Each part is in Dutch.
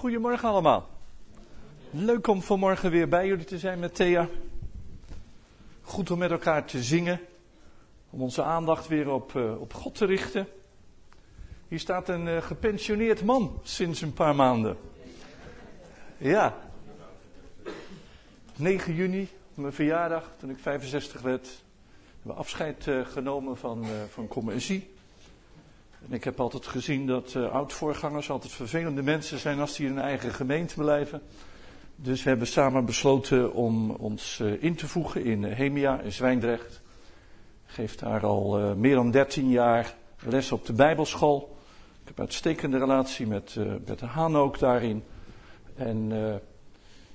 Goedemorgen allemaal. Leuk om vanmorgen weer bij jullie te zijn met Thea. Goed om met elkaar te zingen. Om onze aandacht weer op, uh, op God te richten. Hier staat een uh, gepensioneerd man sinds een paar maanden. Ja. 9 juni, mijn verjaardag, toen ik 65 werd, hebben we afscheid uh, genomen van, van. En ik heb altijd gezien dat uh, oud-voorgangers altijd vervelende mensen zijn als die in hun eigen gemeente blijven. Dus we hebben samen besloten om ons uh, in te voegen in uh, Hemia in Zwijndrecht. Geef daar al meer dan 13 jaar les op de Bijbelschool. Ik heb een uitstekende relatie met, met de Haan ook daarin. En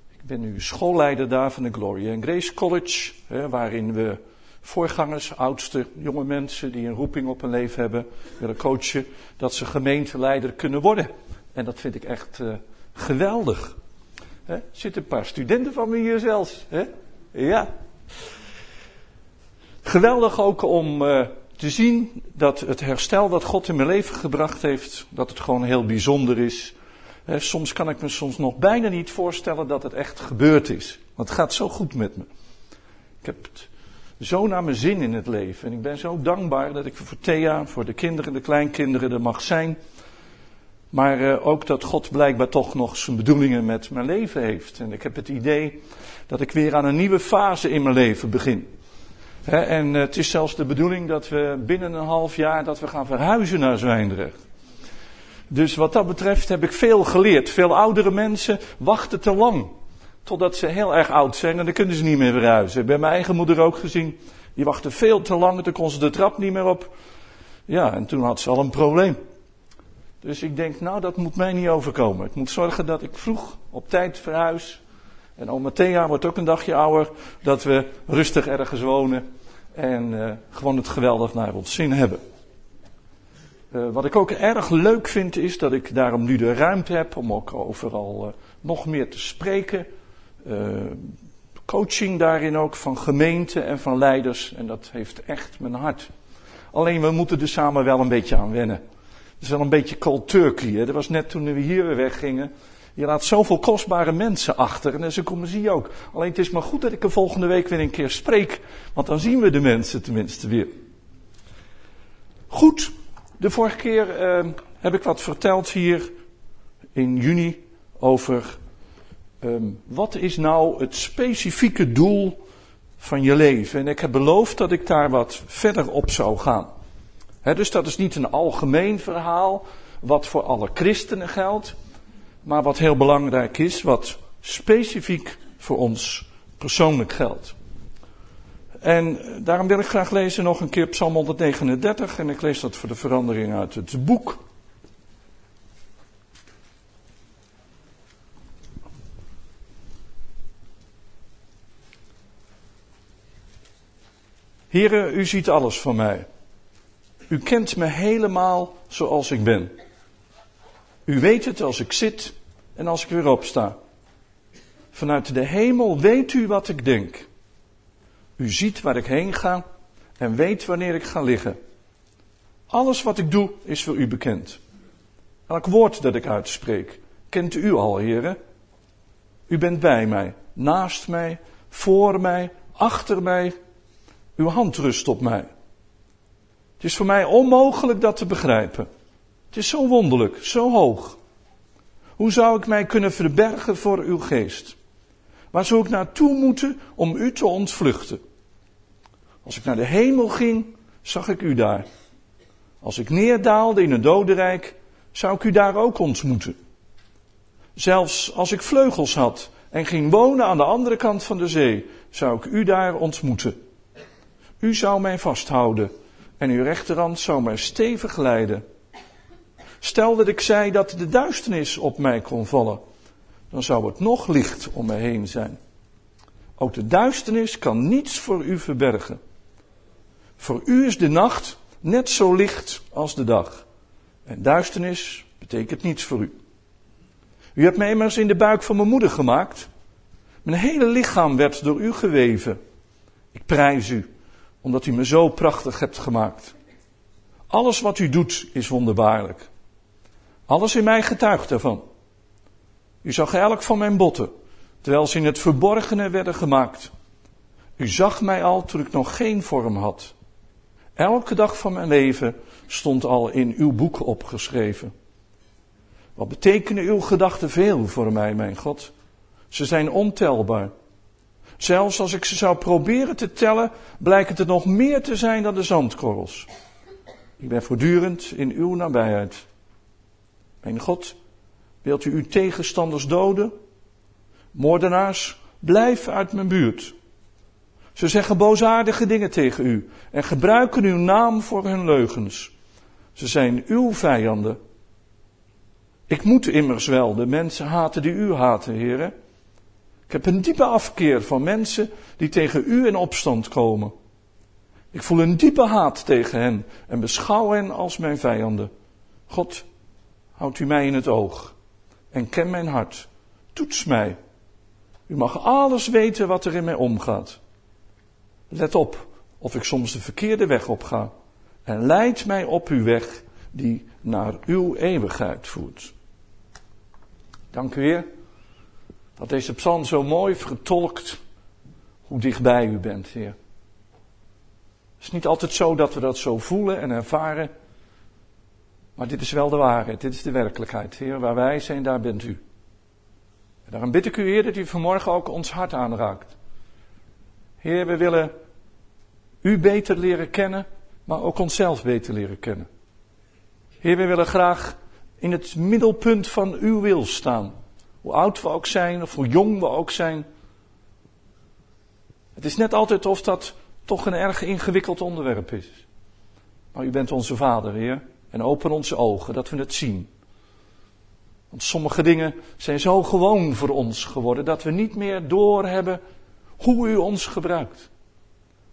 ik ben nu schoolleider daar van de Gloria and Grace College, hè, waarin we voorgangers, oudste, jonge mensen die een roeping op hun leven hebben, willen coachen, dat ze gemeenteleider kunnen worden. En dat vind ik echt uh, geweldig. Er zitten een paar studenten van me hier zelfs. Hè? Ja. Geweldig ook om uh, te zien dat het herstel dat God in mijn leven gebracht heeft, dat het gewoon heel bijzonder is. He, soms kan ik me soms nog bijna niet voorstellen dat het echt gebeurd is. Want het gaat zo goed met me. Ik heb het zo naar mijn zin in het leven. En ik ben zo dankbaar dat ik voor Thea, voor de kinderen, de kleinkinderen er mag zijn. Maar uh, ook dat God blijkbaar toch nog zijn bedoelingen met mijn leven heeft. En ik heb het idee dat ik weer aan een nieuwe fase in mijn leven begin. En uh, het is zelfs de bedoeling dat we binnen een half jaar dat we gaan verhuizen naar Zwijndrecht. Dus wat dat betreft heb ik veel geleerd. Veel oudere mensen wachten te lang. Totdat ze heel erg oud zijn en dan kunnen ze niet meer verhuizen. Ik heb mijn eigen moeder ook gezien. Die wachtte veel te lang en toen kon ze de trap niet meer op. Ja, en toen had ze al een probleem. Dus ik denk, nou, dat moet mij niet overkomen. Ik moet zorgen dat ik vroeg op tijd verhuis. En oma Thea wordt ook een dagje ouder. Dat we rustig ergens wonen. En uh, gewoon het geweldig naar ons zin hebben. Uh, wat ik ook erg leuk vind is dat ik daarom nu de ruimte heb om ook overal uh, nog meer te spreken. Uh, coaching daarin ook van gemeenten en van leiders. En dat heeft echt mijn hart. Alleen we moeten er samen wel een beetje aan wennen. Het is wel een beetje cold turkey. Hè? Dat was net toen we hier weer weggingen. Je laat zoveel kostbare mensen achter. En ze komen zie je ook. Alleen het is maar goed dat ik er volgende week weer een keer spreek. Want dan zien we de mensen tenminste weer. Goed. De vorige keer uh, heb ik wat verteld hier in juni over um, wat is nou het specifieke doel van je leven. En ik heb beloofd dat ik daar wat verder op zou gaan. Dus dat is niet een algemeen verhaal wat voor alle christenen geldt, maar wat heel belangrijk is, wat specifiek voor ons persoonlijk geldt. En daarom wil ik graag lezen nog een keer Psalm 139 en ik lees dat voor de verandering uit het boek. Heren, u ziet alles van mij. U kent me helemaal zoals ik ben. U weet het als ik zit en als ik weer opsta. Vanuit de hemel weet u wat ik denk. U ziet waar ik heen ga en weet wanneer ik ga liggen. Alles wat ik doe is voor u bekend. Elk woord dat ik uitspreek kent u al, heren. U bent bij mij, naast mij, voor mij, achter mij uw hand rust op mij. Het is voor mij onmogelijk dat te begrijpen. Het is zo wonderlijk, zo hoog. Hoe zou ik mij kunnen verbergen voor uw geest? Waar zou ik naartoe moeten om u te ontvluchten? Als ik naar de hemel ging, zag ik u daar. Als ik neerdaalde in het dodenrijk, zou ik u daar ook ontmoeten. Zelfs als ik vleugels had en ging wonen aan de andere kant van de zee, zou ik u daar ontmoeten. U zou mij vasthouden en uw rechterhand zou mij stevig leiden. Stel dat ik zei dat de duisternis op mij kon vallen, dan zou het nog licht om me heen zijn. Ook de duisternis kan niets voor u verbergen. Voor u is de nacht net zo licht als de dag. En duisternis betekent niets voor u. U hebt mij immers in de buik van mijn moeder gemaakt. Mijn hele lichaam werd door u geweven. Ik prijs u omdat u me zo prachtig hebt gemaakt. Alles wat u doet is wonderbaarlijk. Alles in mij getuigt daarvan. U zag elk van mijn botten, terwijl ze in het verborgene werden gemaakt. U zag mij al toen ik nog geen vorm had. Elke dag van mijn leven stond al in uw boek opgeschreven. Wat betekenen uw gedachten veel voor mij, mijn God? Ze zijn ontelbaar. Zelfs als ik ze zou proberen te tellen, blijkt het er nog meer te zijn dan de zandkorrels. Ik ben voortdurend in uw nabijheid. Mijn God, wilt u uw tegenstanders doden? Moordenaars, blijf uit mijn buurt. Ze zeggen boosaardige dingen tegen u en gebruiken uw naam voor hun leugens. Ze zijn uw vijanden. Ik moet immers wel de mensen haten die u haten, heren. Ik heb een diepe afkeer van mensen die tegen u in opstand komen. Ik voel een diepe haat tegen hen en beschouw hen als mijn vijanden. God, houd u mij in het oog en ken mijn hart. Toets mij. U mag alles weten wat er in mij omgaat. Let op of ik soms de verkeerde weg op ga. En leid mij op uw weg die naar uw eeuwigheid voert. Dank u weer dat deze psalm zo mooi vertolkt hoe dichtbij u bent, Heer. Het is niet altijd zo dat we dat zo voelen en ervaren. Maar dit is wel de waarheid, dit is de werkelijkheid, Heer. Waar wij zijn, daar bent u. En daarom bid ik u, Heer, dat u vanmorgen ook ons hart aanraakt. Heer, we willen u beter leren kennen, maar ook onszelf beter leren kennen. Heer, we willen graag in het middelpunt van uw wil staan. Hoe oud we ook zijn, of hoe jong we ook zijn. Het is net altijd of dat toch een erg ingewikkeld onderwerp is. Maar u bent onze Vader, Heer. En open onze ogen, dat we het zien. Want sommige dingen zijn zo gewoon voor ons geworden dat we niet meer doorhebben hoe u ons gebruikt.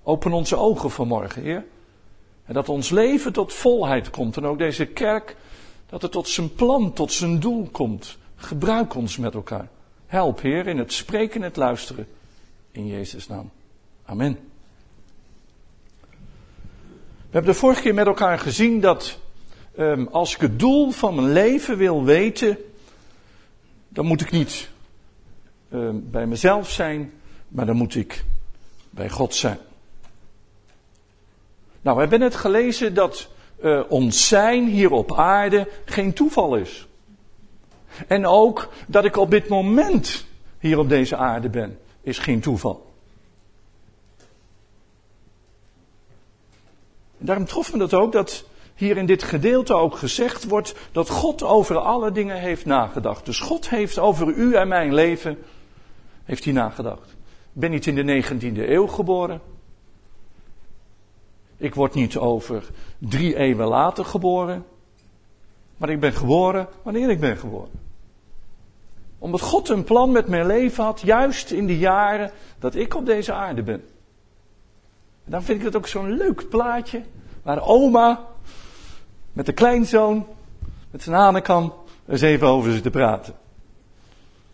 Open onze ogen vanmorgen, Heer. En dat ons leven tot volheid komt. En ook deze kerk, dat het tot zijn plan, tot zijn doel komt. Gebruik ons met elkaar. Help, Heer, in het spreken en het luisteren. In Jezus' naam. Amen. We hebben de vorige keer met elkaar gezien dat um, als ik het doel van mijn leven wil weten, dan moet ik niet um, bij mezelf zijn, maar dan moet ik bij God zijn. Nou, we hebben net gelezen dat uh, ons zijn hier op aarde geen toeval is. En ook dat ik op dit moment hier op deze aarde ben, is geen toeval. Daarom trof me dat ook dat hier in dit gedeelte ook gezegd wordt dat God over alle dingen heeft nagedacht. Dus God heeft over u en mijn leven, heeft hij nagedacht. Ik ben niet in de 19e eeuw geboren. Ik word niet over drie eeuwen later geboren. Maar ik ben geboren wanneer ik ben geboren. Omdat God een plan met mijn leven had, juist in de jaren dat ik op deze aarde ben. En dan vind ik het ook zo'n leuk plaatje. Waar oma met de kleinzoon, met zijn hanenkam, eens even over zit te praten.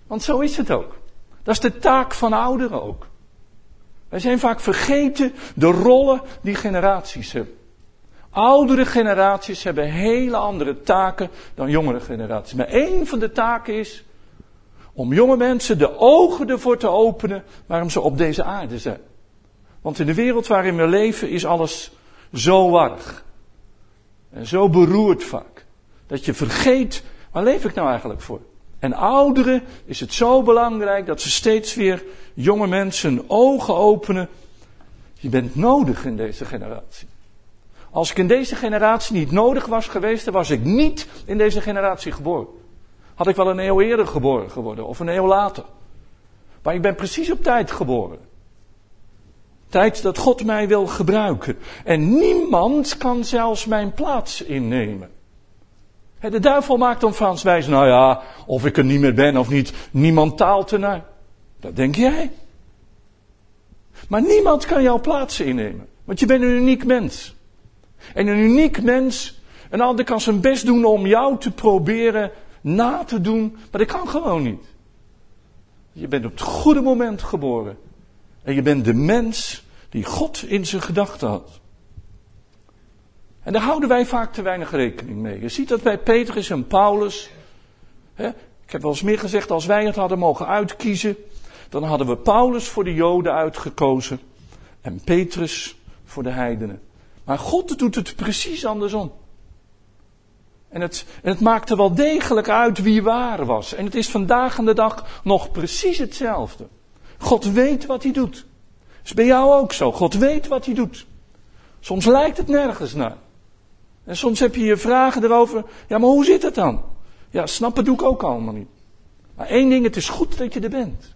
Want zo is het ook. Dat is de taak van ouderen ook. Wij zijn vaak vergeten de rollen die generaties hebben. Oudere generaties hebben hele andere taken dan jongere generaties. Maar één van de taken is om jonge mensen de ogen ervoor te openen waarom ze op deze aarde zijn. Want in de wereld waarin we leven is alles zo warrig. En zo beroerd vaak. Dat je vergeet, waar leef ik nou eigenlijk voor? En ouderen is het zo belangrijk dat ze steeds weer jonge mensen ogen openen. Je bent nodig in deze generatie. Als ik in deze generatie niet nodig was geweest, dan was ik niet in deze generatie geboren. Had ik wel een eeuw eerder geboren geworden of een eeuw later. Maar ik ben precies op tijd geboren. Tijd dat God mij wil gebruiken. En niemand kan zelfs mijn plaats innemen. De duivel maakt om Frans wijs, nou ja, of ik er niet meer ben of niet, niemand taalt ernaar. Dat denk jij. Maar niemand kan jouw plaats innemen, want je bent een uniek mens. En een uniek mens, een ander kan zijn best doen om jou te proberen na te doen, maar dat kan gewoon niet. Je bent op het goede moment geboren. En je bent de mens die God in zijn gedachten had. En daar houden wij vaak te weinig rekening mee. Je ziet dat bij Petrus en Paulus. Hè, Ik heb wel eens meer gezegd, als wij het hadden mogen uitkiezen, dan hadden we Paulus voor de Joden uitgekozen en Petrus voor de heidenen. Maar God doet het precies andersom. En het, het maakte wel degelijk uit wie waar was. En het is vandaag aan de dag nog precies hetzelfde. God weet wat hij doet. Is bij jou ook zo. God weet wat hij doet. Soms lijkt het nergens naar. En soms heb je je vragen erover. Ja, maar hoe zit het dan? Ja, snappen doe ik ook allemaal niet. Maar één ding, het is goed dat je er bent.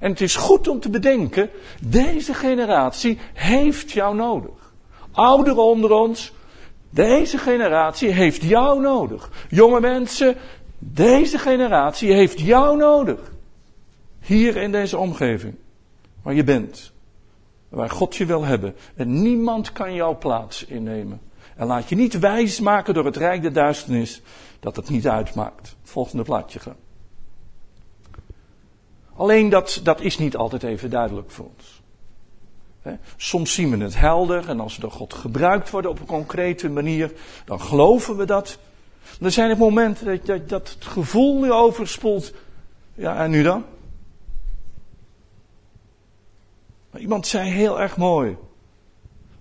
En het is goed om te bedenken, deze generatie heeft jou nodig. Ouderen onder ons, deze generatie heeft jou nodig. Jonge mensen, deze generatie heeft jou nodig. Hier in deze omgeving, waar je bent, waar God je wil hebben. En niemand kan jouw plaats innemen. En laat je niet wijs maken door het rijk der duisternis dat het niet uitmaakt. Volgende plaatje gaan. Alleen dat, dat is niet altijd even duidelijk voor ons. Soms zien we het helder en als we door God gebruikt worden op een concrete manier, dan geloven we dat. Er zijn momenten dat, dat, het gevoel je overspoelt. Ja, en nu dan? Iemand zei heel erg mooi.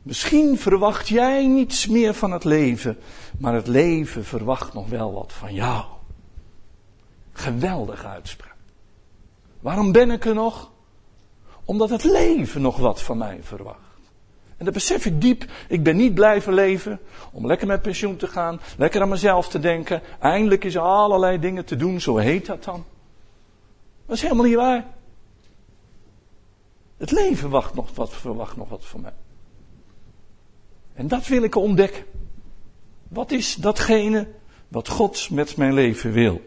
Misschien verwacht jij niets meer van het leven, maar het leven verwacht nog wel wat van jou. Geweldige uitspraak. Waarom ben ik er nog? Omdat het leven nog wat van mij verwacht. En dat besef ik diep. Ik ben niet blijven leven om lekker met pensioen te gaan, lekker aan mezelf te denken. Eindelijk is er allerlei dingen te doen, zo heet dat dan. Dat is helemaal niet waar. Het leven wacht nog wat, verwacht nog wat van mij. En dat wil ik ontdekken. Wat is datgene wat God met mijn leven wil?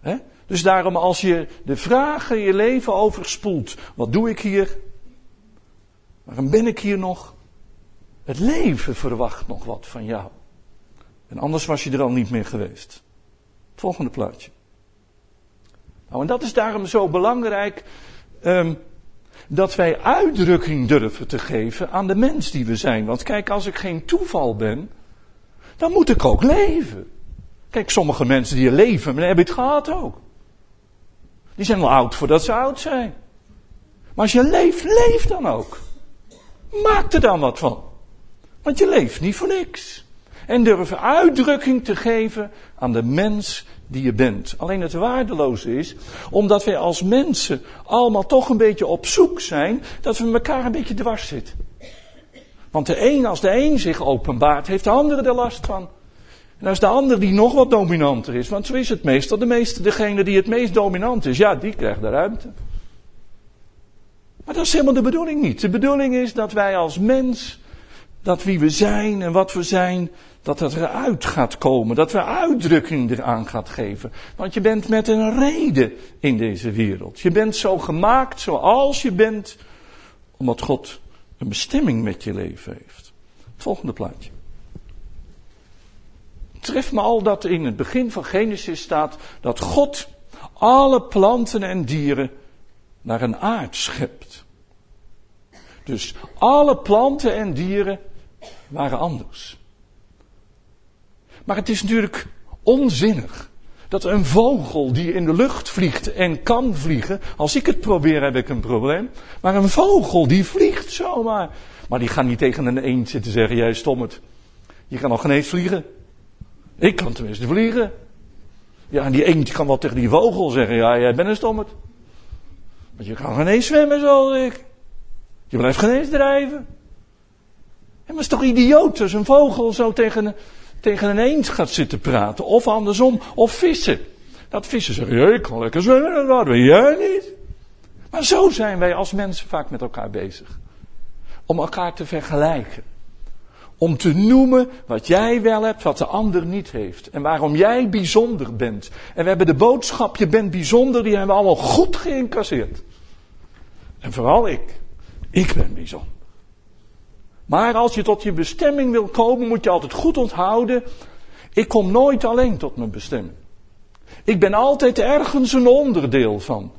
He? Dus daarom als je de vragen je leven overspoelt, wat doe ik hier? Waarom ben ik hier nog? Het leven verwacht nog wat van jou. En anders was je er al niet meer geweest. Volgende plaatje. Nou, en dat is daarom zo belangrijk um, dat wij uitdrukking durven te geven aan de mens die we zijn. Want kijk, als ik geen toeval ben, dan moet ik ook leven. Kijk, sommige mensen die leven, maar hebben het gehad ook. Die zijn al oud voordat ze oud zijn. Maar als je leeft, leef dan ook. Maak er dan wat van. Want je leeft niet voor niks. En durf uitdrukking te geven aan de mens die je bent. Alleen het waardeloze is, omdat wij als mensen allemaal toch een beetje op zoek zijn, dat we elkaar een beetje dwars zitten. Want de een, als de een zich openbaart, heeft de andere er last van. En als de ander die nog wat dominanter is, want zo is het meestal, de meeste, degene die het meest dominant is, ja, die krijgt de ruimte. Maar dat is helemaal de bedoeling niet. De bedoeling is dat wij als mens, dat wie we zijn en wat we zijn, dat dat eruit gaat komen. Dat we uitdrukking eraan gaat geven. Want je bent met een reden in deze wereld. Je bent zo gemaakt zoals je bent, omdat God een bestemming met je leven heeft. Het volgende plaatje. Het treft me al dat in het begin van Genesis staat dat God alle planten en dieren naar een aard schept. Dus alle planten en dieren waren anders. Maar het is natuurlijk onzinnig dat een vogel die in de lucht vliegt en kan vliegen, als ik het probeer heb ik een probleem, maar een vogel die vliegt zomaar. Maar die gaat niet tegen een eend zitten zeggen, jij stom het. Je kan nog geen eens vliegen. Ik kan tenminste vliegen. Ja, en die eend kan wel tegen die vogel zeggen, ja, jij bent een stommerd. Want je kan geen eens zwemmen zoals ik. Je blijft geen eens drijven. En maar is toch idioot als een vogel zo tegen, tegen een eend gaat zitten praten. Of andersom, of vissen. Dat vissen zeggen, ja, ik kan lekker zwemmen, dat weet jij niet. Maar zo zijn wij als mensen vaak met elkaar bezig. Om elkaar te vergelijken. Om te noemen wat jij wel hebt, wat de ander niet heeft. En waarom jij bijzonder bent. En we hebben de boodschap, je bent bijzonder, die hebben we allemaal goed geïncasseerd. En vooral ik. Ik ben bijzonder. Maar als je tot je bestemming wil komen, moet je altijd goed onthouden. Ik kom nooit alleen tot mijn bestemming. Ik ben altijd ergens een onderdeel van.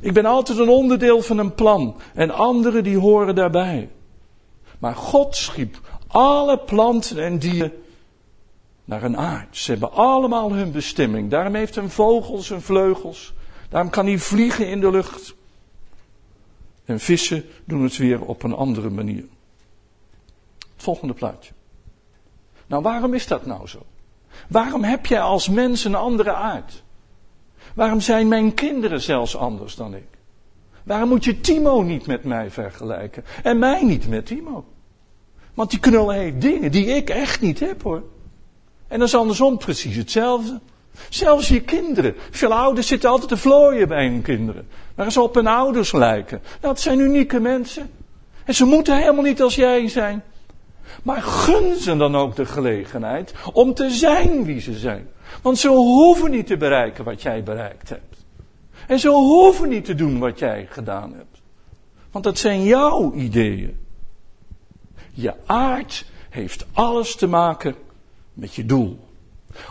Ik ben altijd een onderdeel van een plan. En anderen die horen daarbij. Maar God schiep alle planten en dieren naar een aard. Ze hebben allemaal hun bestemming. Daarom heeft een vogel zijn vleugels. Daarom kan hij vliegen in de lucht. En vissen doen het weer op een andere manier. Het volgende plaatje. Nou, waarom is dat nou zo? Waarom heb jij als mens een andere aard? Waarom zijn mijn kinderen zelfs anders dan ik? Waarom moet je Timo niet met mij vergelijken? En mij niet met Timo? Want die knullen heeft dingen die ik echt niet heb hoor. En dat is andersom precies hetzelfde. Zelfs je kinderen. Veel ouders zitten altijd te vlooien bij hun kinderen. Waar ze op hun ouders lijken. Dat zijn unieke mensen. En ze moeten helemaal niet als jij zijn. Maar gun ze dan ook de gelegenheid om te zijn wie ze zijn. Want ze hoeven niet te bereiken wat jij bereikt hebt. En ze hoeven niet te doen wat jij gedaan hebt. Want dat zijn jouw ideeën. Je aard heeft alles te maken met je doel.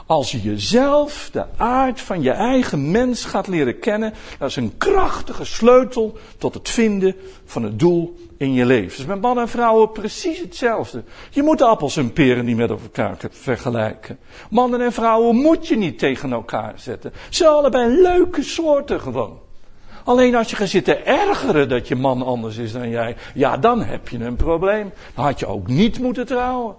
Als je jezelf, de aard van je eigen mens gaat leren kennen, dat is een krachtige sleutel tot het vinden van het doel in je leven. Dus met mannen en vrouwen precies hetzelfde. Je moet appels en peren niet met elkaar vergelijken. Mannen en vrouwen moet je niet tegen elkaar zetten. Ze zijn allebei leuke soorten gewoon. Alleen als je gaat zitten ergeren dat je man anders is dan jij, ja, dan heb je een probleem. Dan had je ook niet moeten trouwen.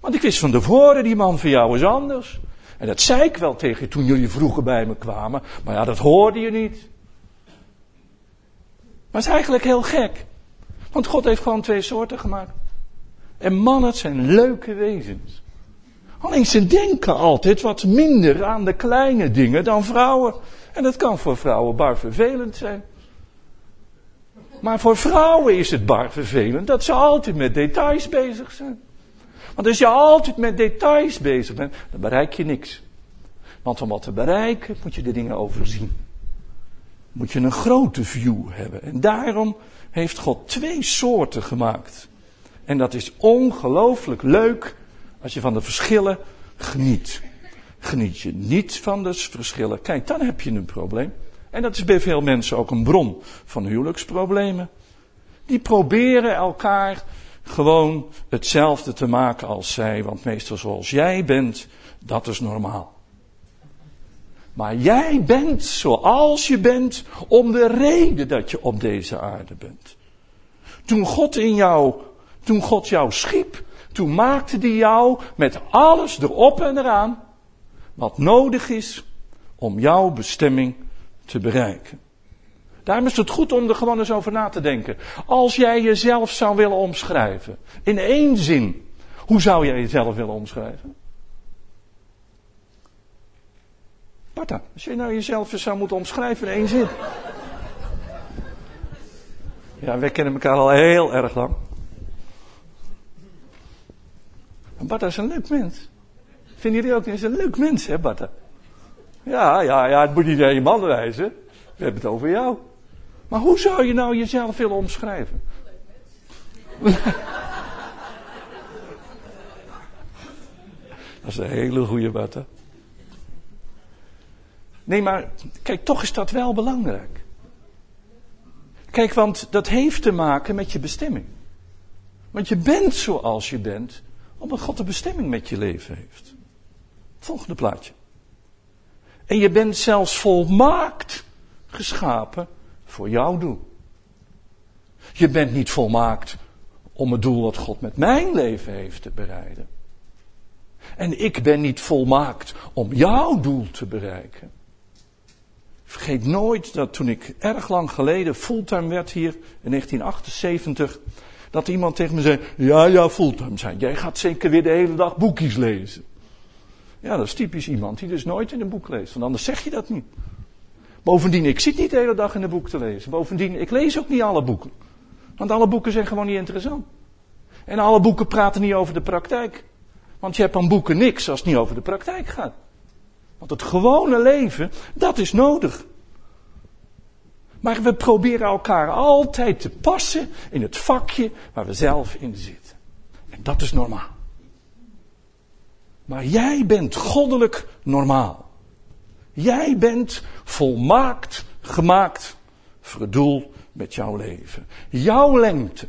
Want ik wist van tevoren, die man van jou is anders. En dat zei ik wel tegen je toen jullie vroeger bij me kwamen. Maar ja, dat hoorde je niet. Maar het is eigenlijk heel gek. Want God heeft gewoon twee soorten gemaakt. En mannen zijn leuke wezens. Alleen ze denken altijd wat minder aan de kleine dingen dan vrouwen. En dat kan voor vrouwen bar vervelend zijn. Maar voor vrouwen is het bar vervelend dat ze altijd met details bezig zijn. Want als je altijd met details bezig bent, dan bereik je niks. Want om wat te bereiken, moet je de dingen overzien. Moet je een grote view hebben. En daarom heeft God twee soorten gemaakt. En dat is ongelooflijk leuk als je van de verschillen geniet. Geniet je niet van de verschillen, kijk, dan heb je een probleem. En dat is bij veel mensen ook een bron van huwelijksproblemen. Die proberen elkaar gewoon hetzelfde te maken als zij, want meestal zoals jij bent, dat is normaal. Maar jij bent zoals je bent om de reden dat je op deze aarde bent. Toen God in jou, toen God jou schiep, toen maakte hij jou met alles erop en eraan wat nodig is om jouw bestemming te bereiken. Daarom is het goed om er gewoon eens over na te denken. Als jij jezelf zou willen omschrijven, in één zin, hoe zou jij jezelf willen omschrijven? Parta, als je nou jezelf zou moeten omschrijven in één zin. Ja, wij kennen elkaar al heel erg lang. Barta is een leuk mens. Vinden jullie ook niet? Een leuk mens, hè, Barta? Ja, ja, ja, het moet niet aan je wijzen. We hebben het over jou. Maar hoe zou je nou jezelf willen omschrijven? Dat is een hele goede Barta. Nee, maar kijk, toch is dat wel belangrijk. Kijk, want dat heeft te maken met je bestemming. Want je bent zoals je bent, omdat God een bestemming met je leven heeft. Volgende plaatje. En je bent zelfs volmaakt geschapen voor jouw doel. Je bent niet volmaakt om het doel wat God met mijn leven heeft te bereiden. En ik ben niet volmaakt om jouw doel te bereiken. Vergeet nooit dat toen ik erg lang geleden fulltime werd hier in 1978, dat iemand tegen me zei: Ja, ja, fulltime zijn. Jij gaat zeker weer de hele dag boekjes lezen. Ja, dat is typisch iemand die dus nooit in een boek leest, want anders zeg je dat niet. Bovendien, ik zit niet de hele dag in een boek te lezen. Bovendien, ik lees ook niet alle boeken. Want alle boeken zijn gewoon niet interessant. En alle boeken praten niet over de praktijk. Want je hebt aan boeken niks als het niet over de praktijk gaat. Want het gewone leven, dat is nodig. Maar we proberen elkaar altijd te passen in het vakje waar we zelf in zitten. En dat is normaal. Maar jij bent goddelijk normaal. Jij bent volmaakt gemaakt voor het doel met jouw leven. Jouw lengte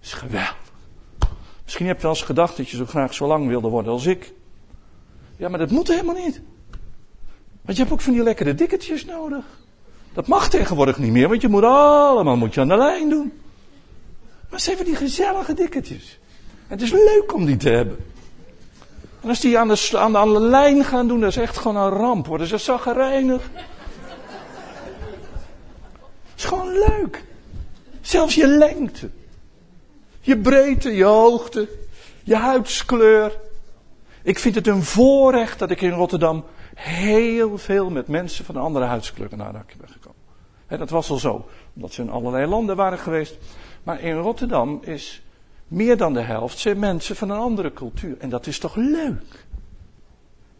is geweldig. Misschien heb je wel eens gedacht dat je zo graag zo lang wilde worden als ik. Ja, maar dat moet helemaal niet. Want je hebt ook van die lekkere dikketjes nodig. Dat mag tegenwoordig niet meer, want je moet allemaal moet je aan de lijn doen. Maar ze hebben die gezellige dikketjes. Het is leuk om die te hebben. En als die aan de, aan de, lijn gaan doen, dat is echt gewoon een ramp. Worden ze zaggerijnig. Het is gewoon leuk. Zelfs je lengte. Je breedte, je hoogte, je huidskleur. Ik vind het een voorrecht dat ik in Rotterdam heel veel met mensen van een andere huidskleur in aanraking dat was al zo, omdat ze in allerlei landen waren geweest. Maar in Rotterdam is meer dan de helft zijn mensen van een andere cultuur. En dat is toch leuk?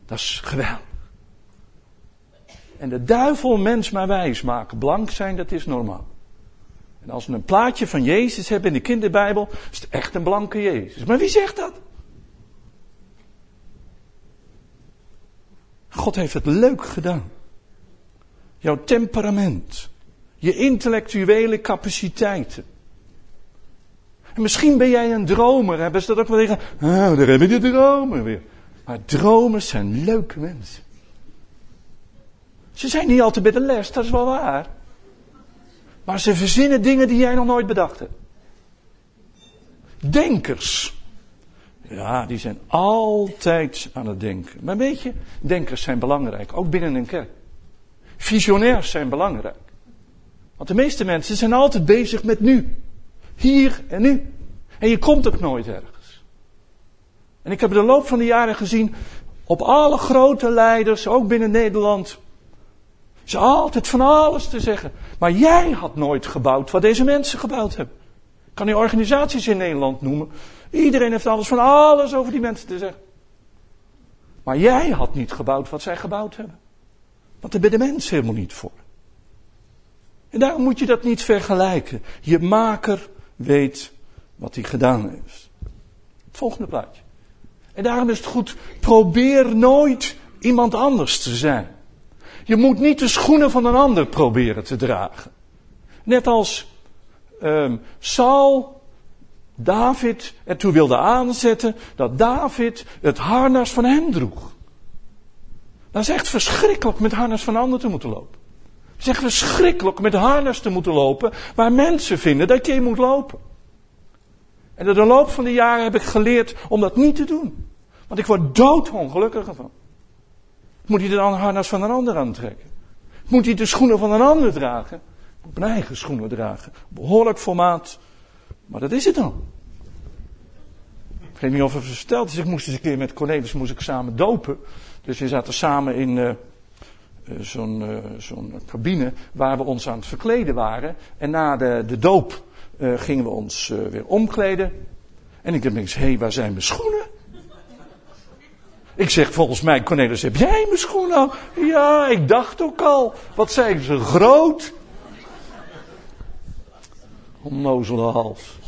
Dat is geweldig. En de duivel mens maar wijs maken. Blank zijn, dat is normaal. En als we een plaatje van Jezus hebben in de kinderbijbel, is het echt een blanke Jezus. Maar wie zegt dat? God heeft het leuk gedaan. Jouw temperament. Je intellectuele capaciteiten. En misschien ben jij een dromer. Hebben ze dat ook wel tegen? Ah, daar hebben je dromen weer. Maar dromers zijn leuke mensen. Ze zijn niet altijd bij de les, dat is wel waar. Maar ze verzinnen dingen die jij nog nooit bedacht hebt. Denkers. Ja, die zijn altijd aan het denken. Maar weet je, denkers zijn belangrijk, ook binnen een kerk. Visionairs zijn belangrijk. Want de meeste mensen zijn altijd bezig met nu. Hier en nu. En je komt ook nooit ergens. En ik heb de loop van de jaren gezien, op alle grote leiders, ook binnen Nederland, ze altijd van alles te zeggen. Maar jij had nooit gebouwd wat deze mensen gebouwd hebben. Ik kan die organisaties in Nederland noemen. Iedereen heeft alles van alles over die mensen te zeggen. Maar jij had niet gebouwd wat zij gebouwd hebben. Want daar ben de mens helemaal niet voor. En daarom moet je dat niet vergelijken. Je maker weet wat hij gedaan heeft. Het volgende plaatje. En daarom is het goed, probeer nooit iemand anders te zijn. Je moet niet de schoenen van een ander proberen te dragen. Net als um, Saul David ertoe wilde aanzetten dat David het harnas van hem droeg. Dat is echt verschrikkelijk met harnas van anderen te moeten lopen. Het is echt verschrikkelijk met harnas te moeten lopen waar mensen vinden dat je moet lopen. En door de loop van de jaren heb ik geleerd om dat niet te doen. Want ik word doodongelukkig ervan. Moet hij dan harnas van een ander aantrekken? Moet hij de schoenen van een ander dragen? Moet mijn eigen schoenen dragen. Behoorlijk formaat. Maar dat is het dan. Ik weet niet of het verteld is. Ik moest eens een keer met Cornelis moest ik samen dopen. Dus we zaten samen in uh, zo'n uh, zo'n cabine waar we ons aan het verkleden waren. En na de, de doop uh, gingen we ons weer omkleden. En ik dacht hé, hey, waar zijn mijn schoenen? Ik zeg volgens mij, Cornelis, heb jij mijn schoenen al? Ja, ik dacht ook al. Wat zijn ze groot? Onnozele hals.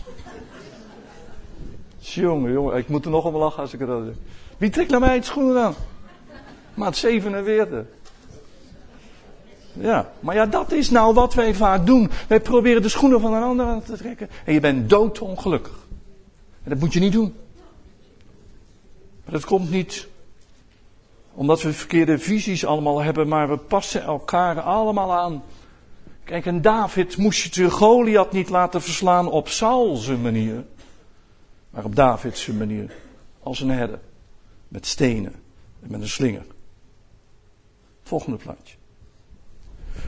Jongen, jongen, ik moet er nog om lachen als ik het zeg. Wie trekt naar mij het schoenen aan? Maat 47. Ja, maar ja, dat is nou wat wij vaak doen. Wij proberen de schoenen van een ander aan te trekken. En je bent doodongelukkig. En dat moet je niet doen. Maar dat komt niet omdat we verkeerde visies allemaal hebben, maar we passen elkaar allemaal aan. Kijk, en David moest je Goliath niet laten verslaan op Saul's manier, maar op David's manier. Als een herder. Met stenen en met een slinger. Volgende plaatje.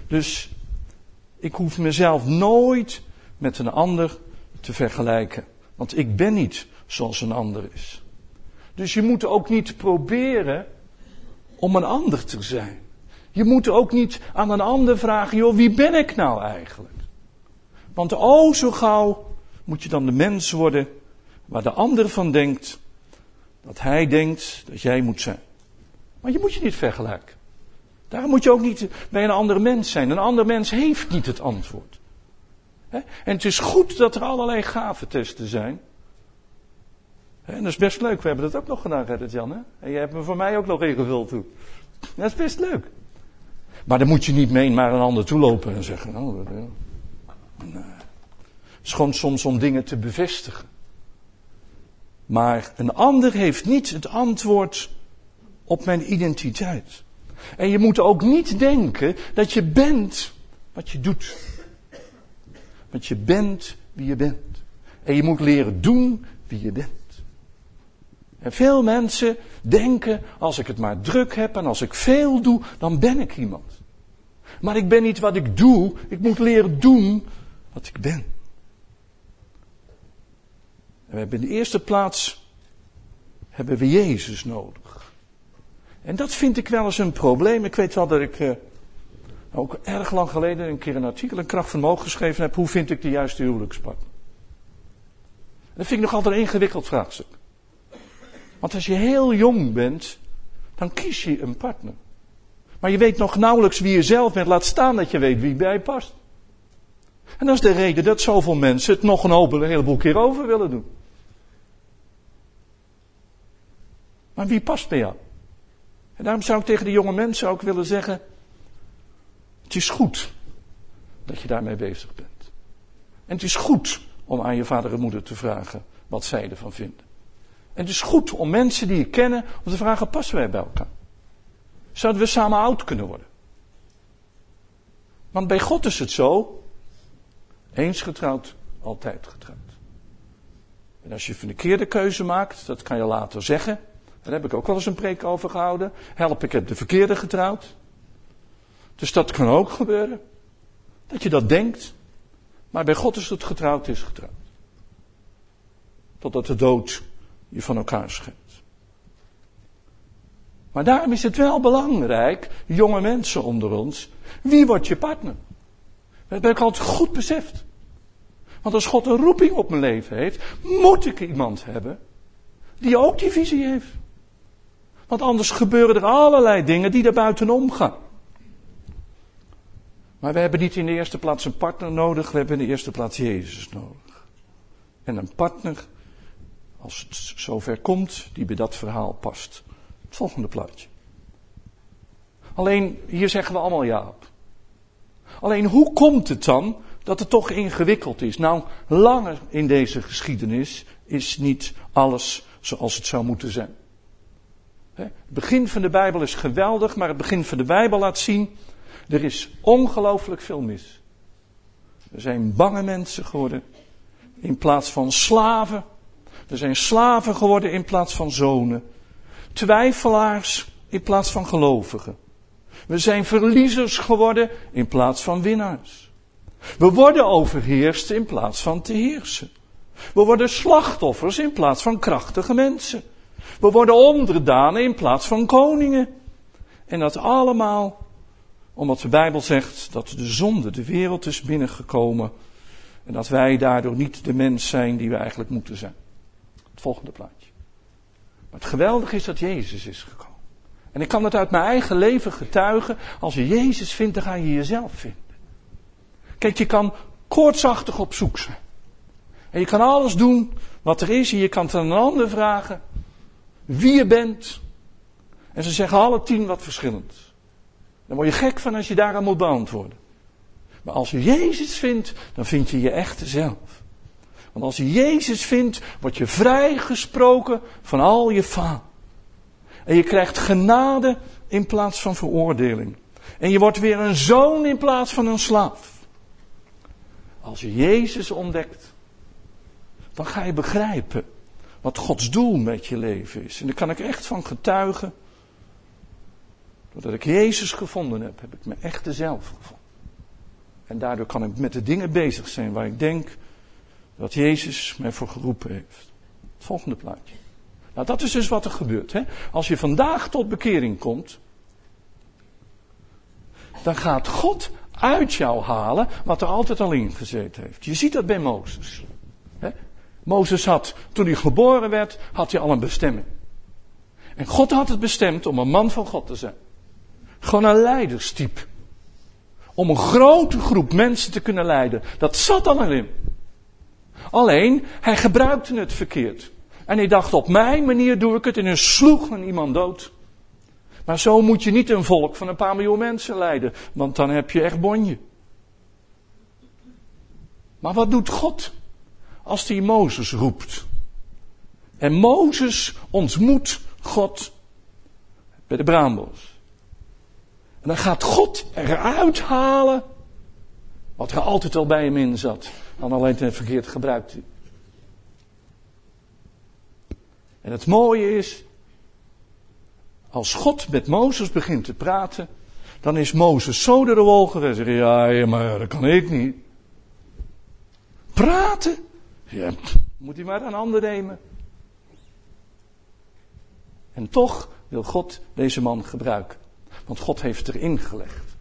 Dus ik hoef mezelf nooit met een ander te vergelijken. Want ik ben niet zoals een ander is. Dus je moet ook niet proberen om een ander te zijn. Je moet ook niet aan een ander vragen, joh, wie ben ik nou eigenlijk? Want oh, zo gauw moet je dan de mens worden waar de ander van denkt dat hij denkt dat jij moet zijn. Maar je moet je niet vergelijken. Daarom moet je ook niet bij een andere mens zijn. Een ander mens heeft niet het antwoord. En het is goed dat er allerlei gaventesten zijn. En dat is best leuk. We hebben dat ook nog gedaan, Gerrit Jan. Hè? En je hebt me voor mij ook nog ingevuld toe. Dat is best leuk. Maar dan moet je niet mee naar een ander toe lopen en zeggen. Oh, dat, nee. Het is gewoon soms om dingen te bevestigen. Maar een ander heeft niet het antwoord op mijn identiteit. En je moet ook niet denken dat je bent wat je doet. Want je bent wie je bent. En je moet leren doen wie je bent. En veel mensen denken, als ik het maar druk heb en als ik veel doe, dan ben ik iemand. Maar ik ben niet wat ik doe, ik moet leren doen wat ik ben. En we hebben in de eerste plaats hebben we Jezus nodig. En dat vind ik wel eens een probleem. Ik weet wel dat ik eh, ook erg lang geleden een keer een artikel in Kracht van Mogen geschreven heb. Hoe vind ik de juiste huwelijkspartner? Dat vind ik nog altijd een ingewikkeld vraagstuk. Want als je heel jong bent, dan kies je een partner. Maar je weet nog nauwelijks wie je zelf bent, laat staan dat je weet wie bij je past. En dat is de reden dat zoveel mensen het nog een heleboel keer over willen doen. Maar wie past bij jou? En daarom zou ik tegen de jonge mensen ook willen zeggen: Het is goed dat je daarmee bezig bent. En het is goed om aan je vader en moeder te vragen wat zij ervan vinden. En het is goed om mensen die je kennen om te vragen: passen wij bij elkaar? Zouden we samen oud kunnen worden? Want bij God is het zo: eens getrouwd, altijd getrouwd. En als je een verkeerde keuze maakt, dat kan je later zeggen. Daar heb ik ook wel eens een preek over gehouden. Help, ik heb de verkeerde getrouwd. Dus dat kan ook gebeuren. Dat je dat denkt. Maar bij God is het getrouwd, is getrouwd. Totdat de dood je van elkaar scheidt. Maar daarom is het wel belangrijk, jonge mensen onder ons, wie wordt je partner? Dat heb ik altijd goed beseft. Want als God een roeping op mijn leven heeft, moet ik iemand hebben die ook die visie heeft. Want anders gebeuren er allerlei dingen die daar buitenom gaan. Maar we hebben niet in de eerste plaats een partner nodig, we hebben in de eerste plaats Jezus nodig. En een partner, als het zover komt, die bij dat verhaal past. Het volgende plaatje. Alleen, hier zeggen we allemaal ja op. Alleen, hoe komt het dan dat het toch ingewikkeld is? Nou, langer in deze geschiedenis is niet alles zoals het zou moeten zijn. Het begin van de Bijbel is geweldig, maar het begin van de Bijbel laat zien, er is ongelooflijk veel mis. Er zijn bange mensen geworden in plaats van slaven. Er zijn slaven geworden in plaats van zonen. Twijfelaars in plaats van gelovigen. We zijn verliezers geworden in plaats van winnaars. We worden overheerst in plaats van te heersen. We worden slachtoffers in plaats van krachtige mensen. We worden onderdanen in plaats van koningen. En dat allemaal omdat de Bijbel zegt dat de zonde de wereld is binnengekomen. En dat wij daardoor niet de mens zijn die we eigenlijk moeten zijn. Het volgende plaatje. Maar het geweldige is dat Jezus is gekomen. En ik kan het uit mijn eigen leven getuigen. Als je Jezus vindt, dan ga je jezelf vinden. Kijk, je kan koortsachtig op zoek zijn. En je kan alles doen wat er is. En je kan het aan een ander vragen wie je bent. En ze zeggen alle tien wat verschillend. Dan word je gek van als je daaraan moet beantwoorden. Maar als je Jezus vindt, dan vind je je echte zelf. Want als je Jezus vindt, word je vrijgesproken van al je faal. En je krijgt genade in plaats van veroordeling. En je wordt weer een zoon in plaats van een slaaf. Als je Jezus ontdekt, dan ga je begrijpen wat Gods doel met je leven is. En daar kan ik echt van getuigen. Doordat ik Jezus gevonden heb, heb ik mijn echte zelf gevonden. En daardoor kan ik met de dingen bezig zijn waar ik denk dat Jezus mij voor geroepen heeft. Het volgende plaatje. Nou, dat is dus wat er gebeurt. Hè? Als je vandaag tot bekering komt, dan gaat God uit jou halen wat er altijd al in gezeten heeft. Je ziet dat bij Mozes. Mozes had, toen hij geboren werd, had hij al een bestemming. En God had het bestemd om een man van God te zijn. Gewoon een leiderstype. Om een grote groep mensen te kunnen leiden. Dat zat al erin. Alleen, hij gebruikte het verkeerd. En hij dacht, op mijn manier doe ik het en hij sloeg men iemand dood. Maar zo moet je niet een volk van een paar miljoen mensen leiden, want dan heb je echt bonje. Maar wat doet God? Als hij Mozes roept. En Mozes ontmoet God bij de braambos. En dan gaat God eruit halen wat er altijd al bij hem in zat. Dan alleen ten verkeerd gebruikt. En het mooie is, als God met Mozes begint te praten, dan is Mozes zo door de wol geweest. Ja, maar dat kan ik niet. Praten? Ja, moet hij maar een ander nemen. En toch wil God deze man gebruiken. Want God heeft erin gelegd.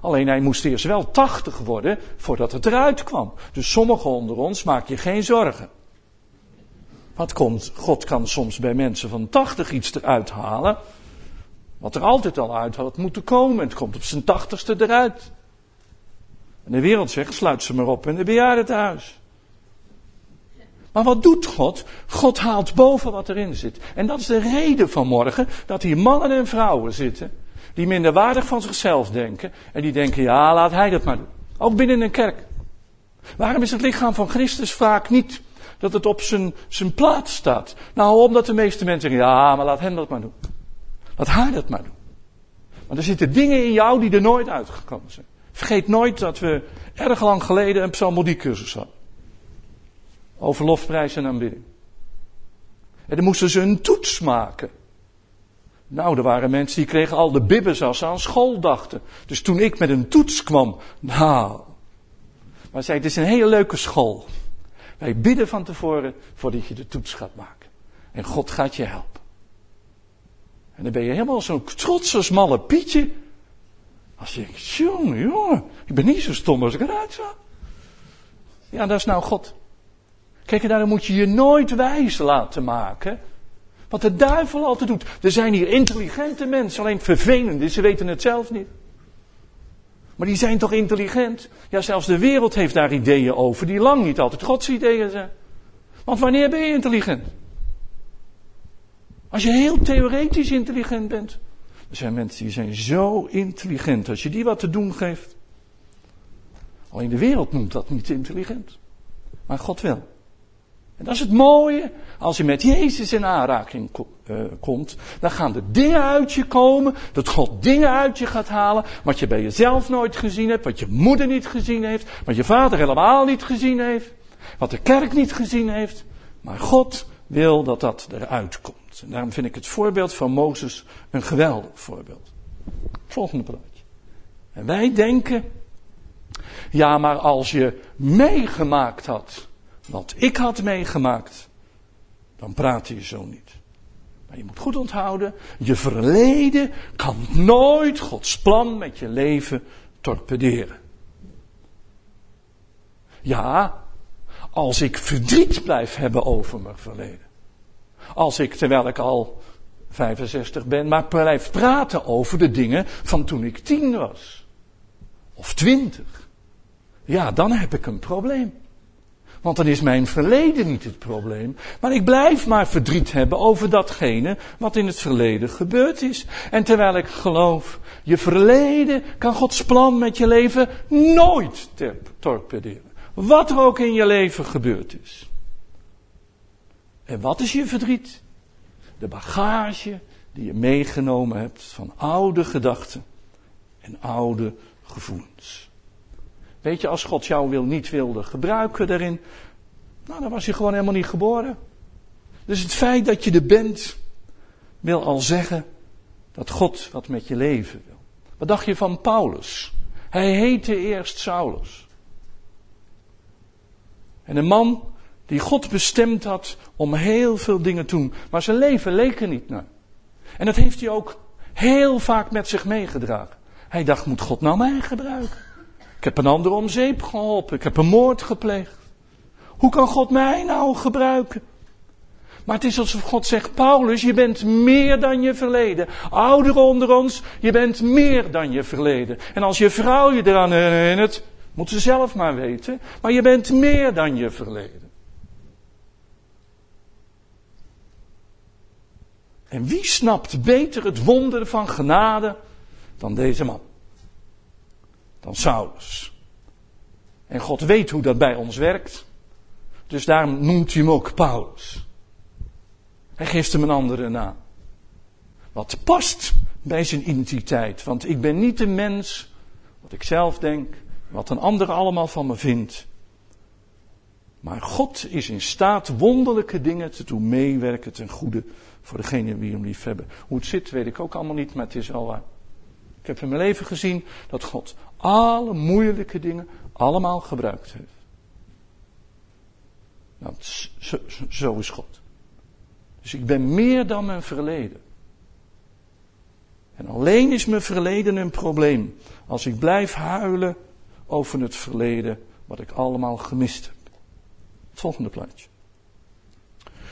Alleen hij moest eerst wel 80 worden voordat het eruit kwam. Dus sommigen onder ons maak je geen zorgen. Wat komt, God kan soms bij mensen van 80 iets eruit halen. Wat er altijd al uit had moeten komen. Het komt op zijn tachtigste eruit. En de wereld zegt, sluit ze maar op in de bejaardentehuis. Maar wat doet God? God haalt boven wat erin zit. En dat is de reden van morgen dat hier mannen en vrouwen zitten. Die minderwaardig van zichzelf denken. En die denken, ja, laat hij dat maar doen. Ook binnen een kerk. Waarom is het lichaam van Christus vaak niet dat het op zijn, zijn plaats staat? Nou, omdat de meeste mensen zeggen, ja, maar laat hem dat maar doen. Laat haar dat maar doen. Want er zitten dingen in jou die er nooit uitgekomen zijn. Vergeet nooit dat we erg lang geleden een psalmodiecursus hadden. Over lofprijs en aanbidding. En dan moesten ze een toets maken. Nou, er waren mensen die kregen al de bibbes als ze aan school dachten. Dus toen ik met een toets kwam, nou. Maar zei, het is een hele leuke school. Wij bidden van tevoren voordat je de toets gaat maken. En God gaat je helpen. En dan ben je helemaal zo'n trotse malle Pietje. Als je denkt, jongen, jongen, ik ben niet zo stom als ik eruit zag. Ja, dat is nou God. Kijk, en daarom moet je je nooit wijs laten maken. Wat de duivel altijd doet. Er zijn hier intelligente mensen, alleen vervelende, ze weten het zelf niet. Maar die zijn toch intelligent? Ja, zelfs de wereld heeft daar ideeën over, die lang niet altijd Gods ideeën zijn. Want wanneer ben je intelligent? Als je heel theoretisch intelligent bent. Er zijn mensen die zijn zo intelligent. Als je die wat te doen geeft. Alleen de wereld noemt dat niet intelligent. Maar God wel. En dat is het mooie. Als je met Jezus in aanraking uh, komt, dan gaan er dingen uit je komen. Dat God dingen uit je gaat halen. Wat je bij jezelf nooit gezien hebt. Wat je moeder niet gezien heeft. Wat je vader helemaal niet gezien heeft. Wat de kerk niet gezien heeft. Maar God wil dat dat eruit komt. En daarom vind ik het voorbeeld van Mozes een geweldig voorbeeld. Volgende plaatje. En wij denken, ja, maar als je meegemaakt had wat ik had meegemaakt, dan praat je zo niet. Maar je moet goed onthouden, je verleden kan nooit Gods plan met je leven torpederen. Ja, als ik verdriet blijf hebben over mijn verleden. Als ik, terwijl ik al 65 ben, maar blijf praten over de dingen van toen ik tien was. Of twintig. Ja, dan heb ik een probleem. Want dan is mijn verleden niet het probleem. Maar ik blijf maar verdriet hebben over datgene wat in het verleden gebeurd is. En terwijl ik geloof, je verleden kan Gods plan met je leven nooit torpederen. Wat er ook in je leven gebeurd is. En wat is je verdriet? De bagage die je meegenomen hebt van oude gedachten en oude gevoelens. Weet je, als God jou wil, niet wilde gebruiken daarin, nou, dan was je gewoon helemaal niet geboren. Dus het feit dat je er bent, wil al zeggen dat God wat met je leven wil. Wat dacht je van Paulus? Hij heette eerst Saulus. En een man die God bestemd had om heel veel dingen te doen, maar zijn leven leek er niet naar. En dat heeft hij ook heel vaak met zich meegedragen. Hij dacht, moet God nou mij gebruiken? Ik heb een ander om zeep geholpen. Ik heb een moord gepleegd. Hoe kan God mij nou gebruiken? Maar het is alsof God zegt, Paulus, je bent meer dan je verleden. Ouderen onder ons, je bent meer dan je verleden. En als je vrouw je eraan herinnert, moet ze zelf maar weten. Maar je bent meer dan je verleden. En wie snapt beter het wonder van genade dan deze man? Dan Saulus. En God weet hoe dat bij ons werkt. Dus daarom noemt hij hem ook Paulus. Hij geeft hem een andere naam. wat past bij zijn identiteit. Want ik ben niet de mens, wat ik zelf denk, wat een ander allemaal van me vindt. Maar God is in staat wonderlijke dingen te doen meewerken ten goede voor degene die hem lief hebben. Hoe het zit weet ik ook allemaal niet, maar het is al waar. Ik heb in mijn leven gezien dat God alle moeilijke dingen allemaal gebruikt heeft. Nou, zo, zo is God. Dus ik ben meer dan mijn verleden. En alleen is mijn verleden een probleem. Als ik blijf huilen over het verleden, wat ik allemaal gemist heb. Het volgende plaatje.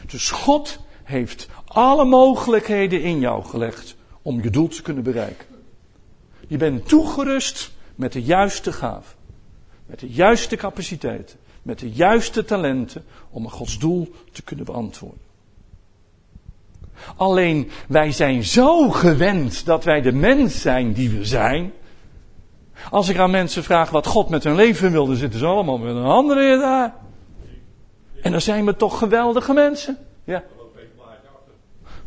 Dus God heeft alle mogelijkheden in jou gelegd om je doel te kunnen bereiken. Je bent toegerust met de juiste gaven, met de juiste capaciteiten, met de juiste talenten om een Gods doel te kunnen beantwoorden. Alleen wij zijn zo gewend dat wij de mens zijn die we zijn. Als ik aan mensen vraag wat God met hun leven wilde, zitten ze allemaal met een andere daar. En dan zijn we toch geweldige mensen. Ja.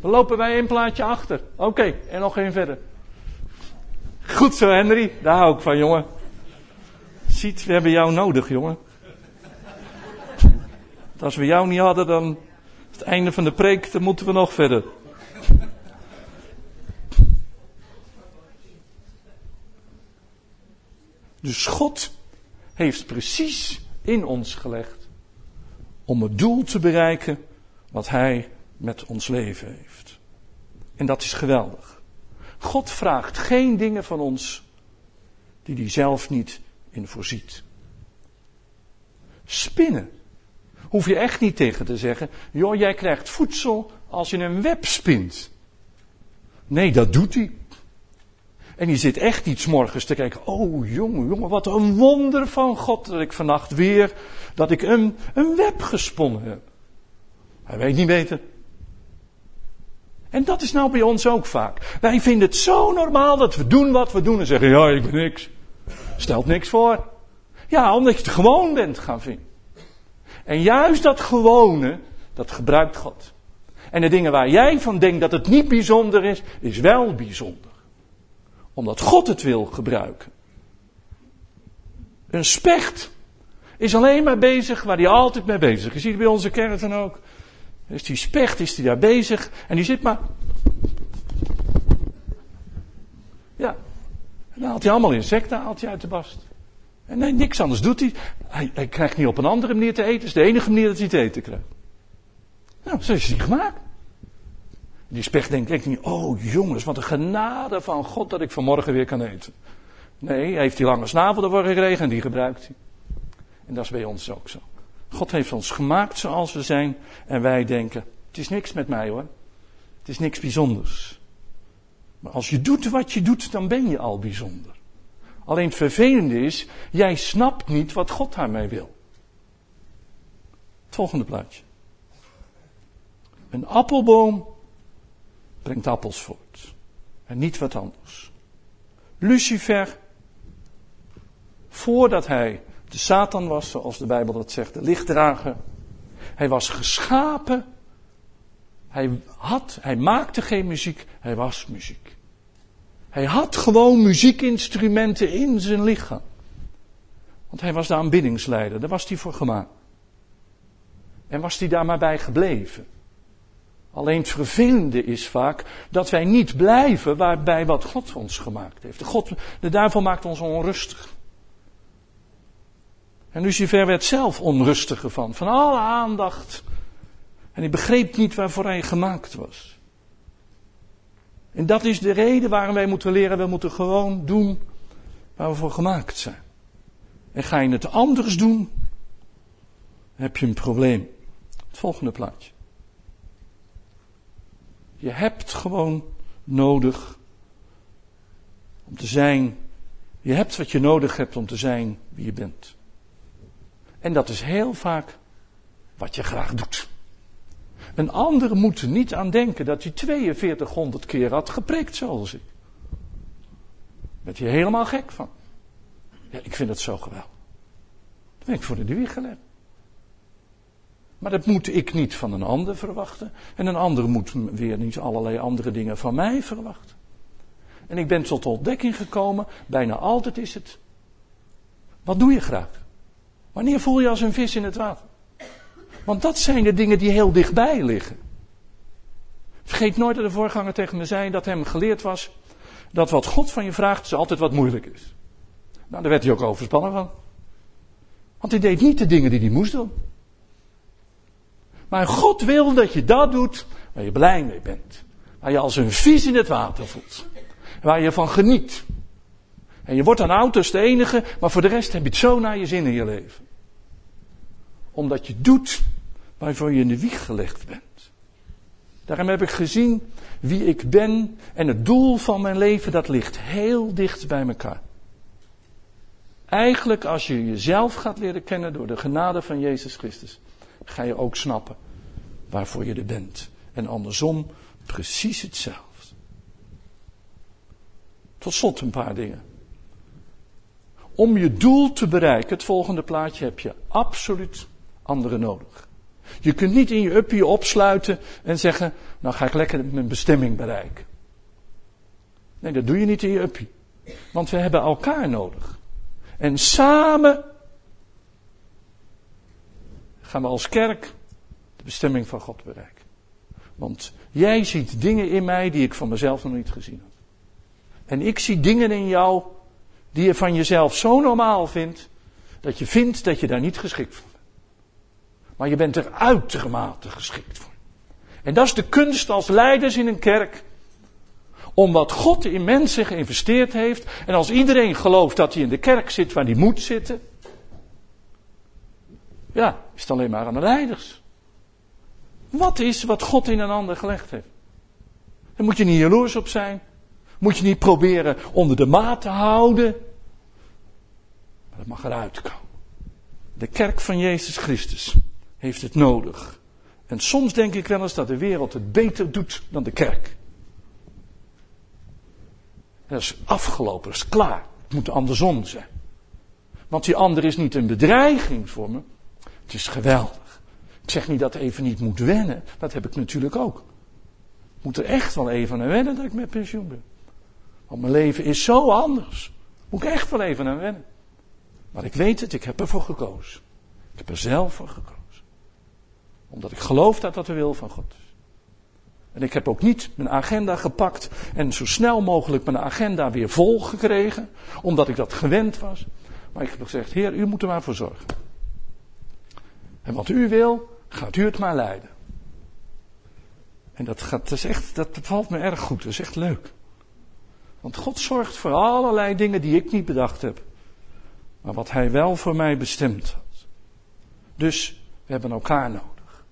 We lopen bij één plaatje achter. Oké, en nog één verder. Goed zo, Henry. Daar hou ik van, jongen. Ziet, we hebben jou nodig, jongen. Als we jou niet hadden, dan het einde van de preek, dan moeten we nog verder. Dus God heeft precies in ons gelegd om het doel te bereiken wat Hij met ons leven heeft. En dat is geweldig. God vraagt geen dingen van ons die hij zelf niet in voorziet. Spinnen hoef je echt niet tegen te zeggen, joh, jij krijgt voedsel als je een web spint. Nee, dat doet hij. En die zit echt iets morgens te kijken. Oh, jongen, jongen, wat een wonder van God dat ik vannacht weer, dat ik een, een web gesponnen heb. Hij weet niet beter. En dat is nou bij ons ook vaak. Wij vinden het zo normaal dat we doen wat we doen en zeggen, ja, ik ben niks. Stelt niks voor. Ja, omdat je het gewoon bent gaan vinden. En juist dat gewone, dat gebruikt God. En de dingen waar jij van denkt dat het niet bijzonder is, is wel bijzonder. Omdat God het wil gebruiken. Een specht is alleen maar bezig waar hij altijd mee bezig is. Je ziet bij onze kerk dan ook. Dus die specht is die daar bezig en die zit maar. Ja. En dan haalt hij allemaal insecten haalt hij uit de bast. En nee, niks anders doet hij. hij. Hij krijgt niet op een andere manier te eten. Het is de enige manier dat hij te eten krijgt. Nou, zo is hij gemaakt. Die specht denkt echt niet, oh jongens, wat een genade van God dat ik vanmorgen weer kan eten. Nee, hij heeft die lange snavel ervoor gekregen en die gebruikt hij. En dat is bij ons ook zo. God heeft ons gemaakt zoals we zijn en wij denken, het is niks met mij hoor. Het is niks bijzonders. Maar als je doet wat je doet, dan ben je al bijzonder. Alleen het vervelende is, jij snapt niet wat God daarmee wil. Het volgende plaatje. Een appelboom brengt appels voort. En niet wat anders. Lucifer, voordat hij de Satan was, zoals de Bijbel dat zegt, de lichtdrager. Hij was geschapen. Hij, had, hij maakte geen muziek, hij was muziek. Hij had gewoon muziekinstrumenten in zijn lichaam. Want hij was de aanbiddingsleider, daar was hij voor gemaakt. En was hij daar maar bij gebleven. Alleen het vervelende is vaak dat wij niet blijven waarbij wat God ons gemaakt heeft. God, de duivel maakt ons onrustig. En Lucifer werd zelf onrustiger van, van alle aandacht. En hij begreep niet waarvoor hij gemaakt was. En dat is de reden waarom wij moeten leren, we moeten gewoon doen waar we voor gemaakt zijn. En ga je het anders doen, heb je een probleem. Het volgende plaatje. Je hebt gewoon nodig om te zijn. Je hebt wat je nodig hebt om te zijn wie je bent. En dat is heel vaak wat je graag doet. Een ander moet er niet aan denken dat hij 4200 keer had geprikt zoals ik. Daar je helemaal gek van. Ja, ik vind het zo geweldig. Dan ben ik voor de wieg gelegd. Maar dat moet ik niet van een ander verwachten. En een ander moet weer niet allerlei andere dingen van mij verwachten. En ik ben tot ontdekking gekomen, bijna altijd is het. Wat doe je graag? Wanneer voel je als een vis in het water? Want dat zijn de dingen die heel dichtbij liggen. Vergeet nooit dat de voorganger tegen me zei dat hem geleerd was dat wat God van je vraagt, is altijd wat moeilijk is. Nou, daar werd hij ook overspannen van. Want hij deed niet de dingen die hij moest doen. Maar God wil dat je dat doet waar je blij mee bent. Waar je als een vis in het water voelt. Waar je van geniet. En je wordt aan auto's de enige, maar voor de rest heb je het zo naar je zin in je leven. Omdat je doet waarvoor je in de wieg gelegd bent. Daarom heb ik gezien wie ik ben en het doel van mijn leven, dat ligt heel dicht bij elkaar. Eigenlijk als je jezelf gaat leren kennen door de genade van Jezus Christus, ga je ook snappen waarvoor je er bent. En andersom precies hetzelfde. Tot slot een paar dingen. Om je doel te bereiken, het volgende plaatje, heb je absoluut anderen nodig. Je kunt niet in je uppie opsluiten en zeggen, nou ga ik lekker mijn bestemming bereiken. Nee, dat doe je niet in je uppie. Want we hebben elkaar nodig. En samen gaan we als kerk de bestemming van God bereiken. Want jij ziet dingen in mij die ik van mezelf nog niet gezien heb. En ik zie dingen in jou die je van jezelf zo normaal vindt, dat je vindt dat je daar niet geschikt voor bent. Maar je bent er uitermate geschikt voor. En dat is de kunst als leiders in een kerk. Om wat God in mensen geïnvesteerd heeft. En als iedereen gelooft dat hij in de kerk zit waar hij moet zitten. Ja, is het alleen maar aan de leiders. Wat is wat God in een ander gelegd heeft? Daar moet je niet jaloers op zijn. Moet je niet proberen onder de maat te houden. Maar dat mag eruit komen. De kerk van Jezus Christus heeft het nodig. En soms denk ik wel eens dat de wereld het beter doet dan de kerk. Dat is afgelopen, dat is klaar. Het moet andersom zijn. Want die ander is niet een bedreiging voor me. Het is geweldig. Ik zeg niet dat even niet moet wennen. Dat heb ik natuurlijk ook. Ik moet er echt wel even aan wennen dat ik met pensioen ben. Want mijn leven is zo anders. Moet ik echt wel even aan wennen. Maar ik weet het, ik heb ervoor gekozen. Ik heb er zelf voor gekozen. Omdat ik geloof dat dat de wil van God is. En ik heb ook niet mijn agenda gepakt en zo snel mogelijk mijn agenda weer vol gekregen, omdat ik dat gewend was. Maar ik heb gezegd, Heer, u moet er maar voor zorgen. En wat u wil, gaat u het maar leiden. En dat, gaat, dat, is echt, dat valt me erg goed, dat is echt leuk. Want God zorgt voor allerlei dingen die ik niet bedacht heb. Maar wat Hij wel voor mij bestemd had. Dus we hebben elkaar nodig.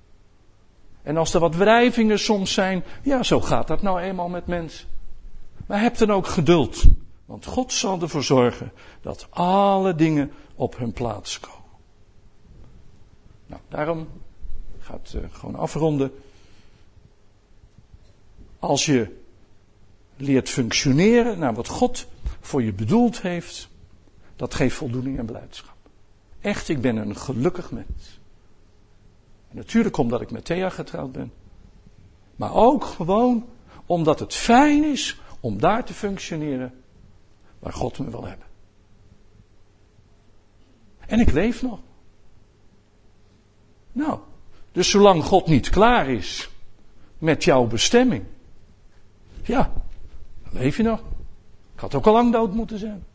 En als er wat wrijvingen soms zijn, ja, zo gaat dat nou eenmaal met mensen. Maar heb dan ook geduld. Want God zal ervoor zorgen dat alle dingen op hun plaats komen. Nou, daarom gaat uh, gewoon afronden. Als je leert functioneren naar wat God voor je bedoeld heeft, dat geeft voldoening en blijdschap. Echt, ik ben een gelukkig mens. En natuurlijk omdat ik met Thea getrouwd ben. Maar ook gewoon omdat het fijn is om daar te functioneren waar God me wil hebben. En ik leef nog. Nou, dus zolang God niet klaar is met jouw bestemming, ja, Leef je nog? Ik had ook al lang dood moeten zijn.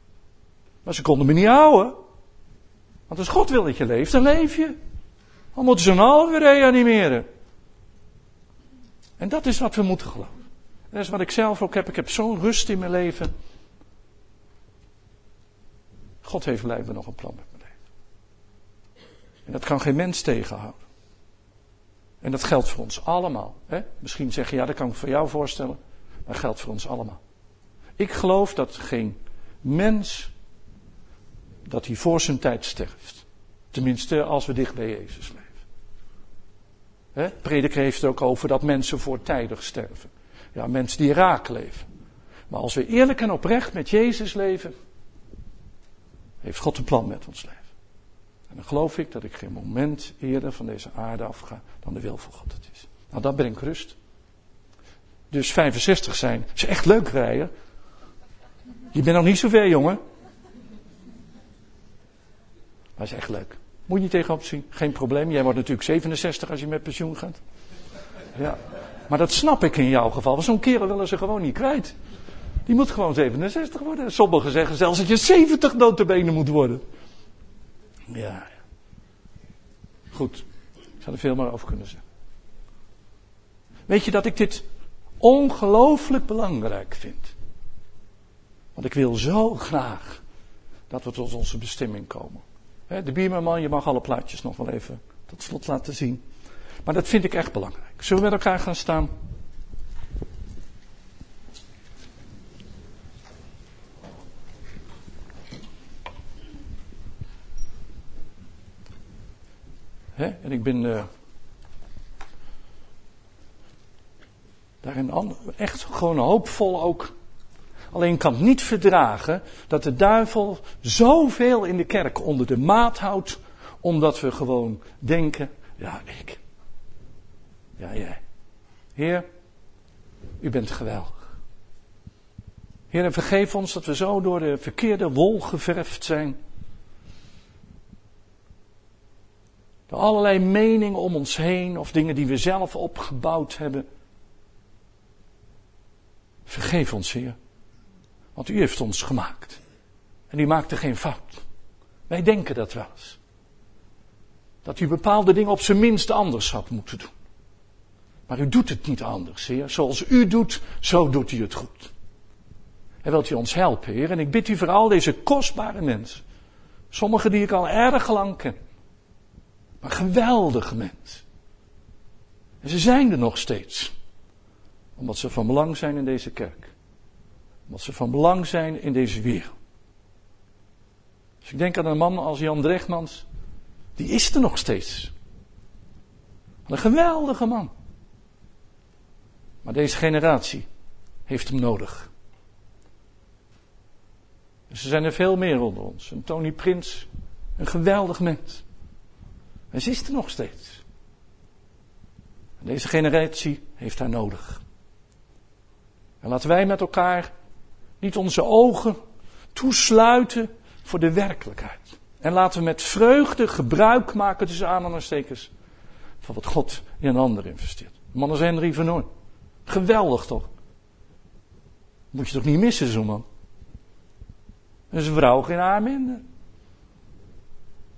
Maar ze konden me niet houden. Want als God wil dat je leeft, dan leef je. Dan moeten ze een halve reanimeren. En dat is wat we moeten geloven. En dat is wat ik zelf ook heb. Ik heb zo'n rust in mijn leven. God heeft blijkbaar nog een plan met mijn leven. En dat kan geen mens tegenhouden. En dat geldt voor ons allemaal. Hè? Misschien zeg je, ja, dat kan ik voor jou voorstellen. Maar dat geldt voor ons allemaal. Ik geloof dat geen mens, dat hij voor zijn tijd sterft. Tenminste, als we dicht bij Jezus leven. Prediker heeft het ook over dat mensen voortijdig sterven. Ja, mensen die raak leven. Maar als we eerlijk en oprecht met Jezus leven, heeft God een plan met ons leven. En dan geloof ik dat ik geen moment eerder van deze aarde afga dan de wil van God het is. Nou, dat brengt rust. Dus 65 zijn is echt leuk rijden. Je bent nog niet zo ver, jongen. Maar is echt leuk. Moet je niet tegenop zien. Geen probleem. Jij wordt natuurlijk 67 als je met pensioen gaat. Ja. Maar dat snap ik in jouw geval. Want zo'n kerel willen ze gewoon niet kwijt. Die moet gewoon 67 worden. Sommigen zeggen zelfs dat je 70 notabene moet worden. Ja. Goed. Ik zou er veel meer over kunnen zeggen. Weet je dat ik dit ongelooflijk belangrijk vind? Want ik wil zo graag dat we tot onze bestemming komen. De bierman, je mag alle plaatjes nog wel even tot slot laten zien. Maar dat vind ik echt belangrijk. Zullen we met elkaar gaan staan? en ik ben uh, daarin echt gewoon hoopvol ook. Alleen kan het niet verdragen dat de duivel zoveel in de kerk onder de maat houdt, omdat we gewoon denken, ja ik, ja jij. Heer, u bent geweldig. Heer, vergeef ons dat we zo door de verkeerde wol geverfd zijn. Door allerlei meningen om ons heen of dingen die we zelf opgebouwd hebben. Vergeef ons, Heer. Want u heeft ons gemaakt. En u maakte geen fout. Wij denken dat wel eens. Dat u bepaalde dingen op zijn minst anders had moeten doen. Maar u doet het niet anders, Heer. Zoals u doet, zo doet u het goed. En wilt u ons helpen, Heer. En ik bid u voor al deze kostbare mensen. Sommigen die ik al erg lang ken. Maar geweldige mensen. En ze zijn er nog steeds. Omdat ze van belang zijn in deze kerk. Omdat ze van belang zijn in deze wereld. Dus ik denk aan een man als Jan Drechtmans. Die is er nog steeds. Een geweldige man. Maar deze generatie heeft hem nodig. Dus er zijn er veel meer onder ons. Een Tony Prins, een geweldig mens. En ze is er nog steeds. En deze generatie heeft haar nodig. En laten wij met elkaar niet onze ogen toesluiten voor de werkelijkheid. En laten we met vreugde gebruik maken tussen aanhalingstekens van wat God in een ander investeert. Man is Henry van Noorn. Geweldig toch? Moet je toch niet missen, zo'n man? En zijn vrouw geen haar.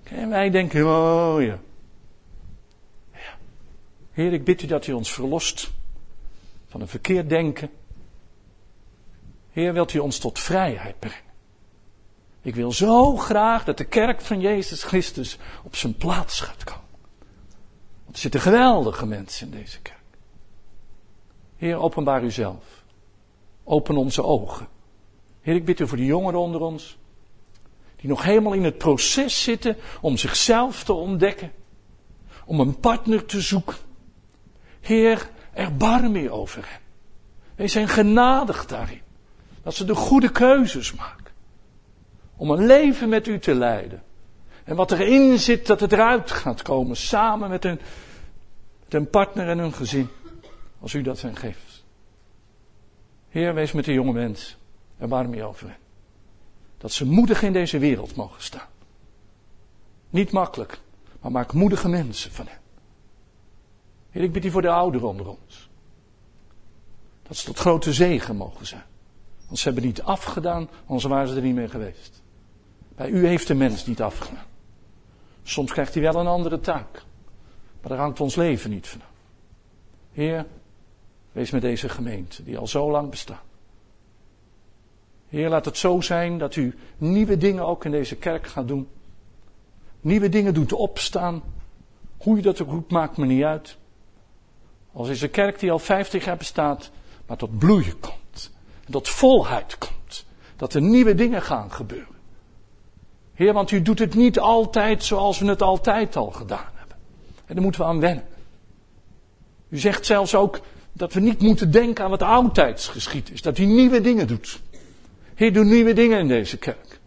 En wij denken, oh ja. ja. Heer, ik bid u dat u ons verlost van een verkeerd denken. Heer, wilt u ons tot vrijheid brengen? Ik wil zo graag dat de kerk van Jezus Christus op zijn plaats gaat komen. Want er zitten geweldige mensen in deze kerk. Heer, openbaar uzelf. Open onze ogen. Heer, ik bid u voor de jongeren onder ons. Die nog helemaal in het proces zitten om zichzelf te ontdekken. Om een partner te zoeken. Heer, erbarm over hen. Wij zijn genadig daarin. Dat ze de goede keuzes maken. Om een leven met u te leiden. En wat erin zit, dat het eruit gaat komen. Samen met een, met partner en een gezin. Als u dat hen geeft. Heer, wees met de jonge mens. Erbarm je over hen. Dat ze moedig in deze wereld mogen staan. Niet makkelijk, maar maak moedige mensen van hen. Heer, ik bid u voor de ouderen onder ons. Dat ze tot grote zegen mogen zijn. Want ze hebben niet afgedaan, anders waren ze er niet meer geweest. Bij u heeft de mens niet afgedaan. Soms krijgt hij wel een andere taak. Maar daar hangt ons leven niet vanaf. Heer, Wees met deze gemeente, die al zo lang bestaat. Heer, laat het zo zijn dat u nieuwe dingen ook in deze kerk gaat doen. Nieuwe dingen doet opstaan. Hoe je dat ook doet, maakt me niet uit. Als is een kerk die al 50 jaar bestaat, maar tot bloeien komt. Tot volheid komt. Dat er nieuwe dingen gaan gebeuren. Heer, want u doet het niet altijd zoals we het altijd al gedaan hebben. En daar moeten we aan wennen. U zegt zelfs ook, dat we niet moeten denken aan wat oudtijds geschied is. Dat hij nieuwe dingen doet. Heer, doe nieuwe dingen in deze kerk.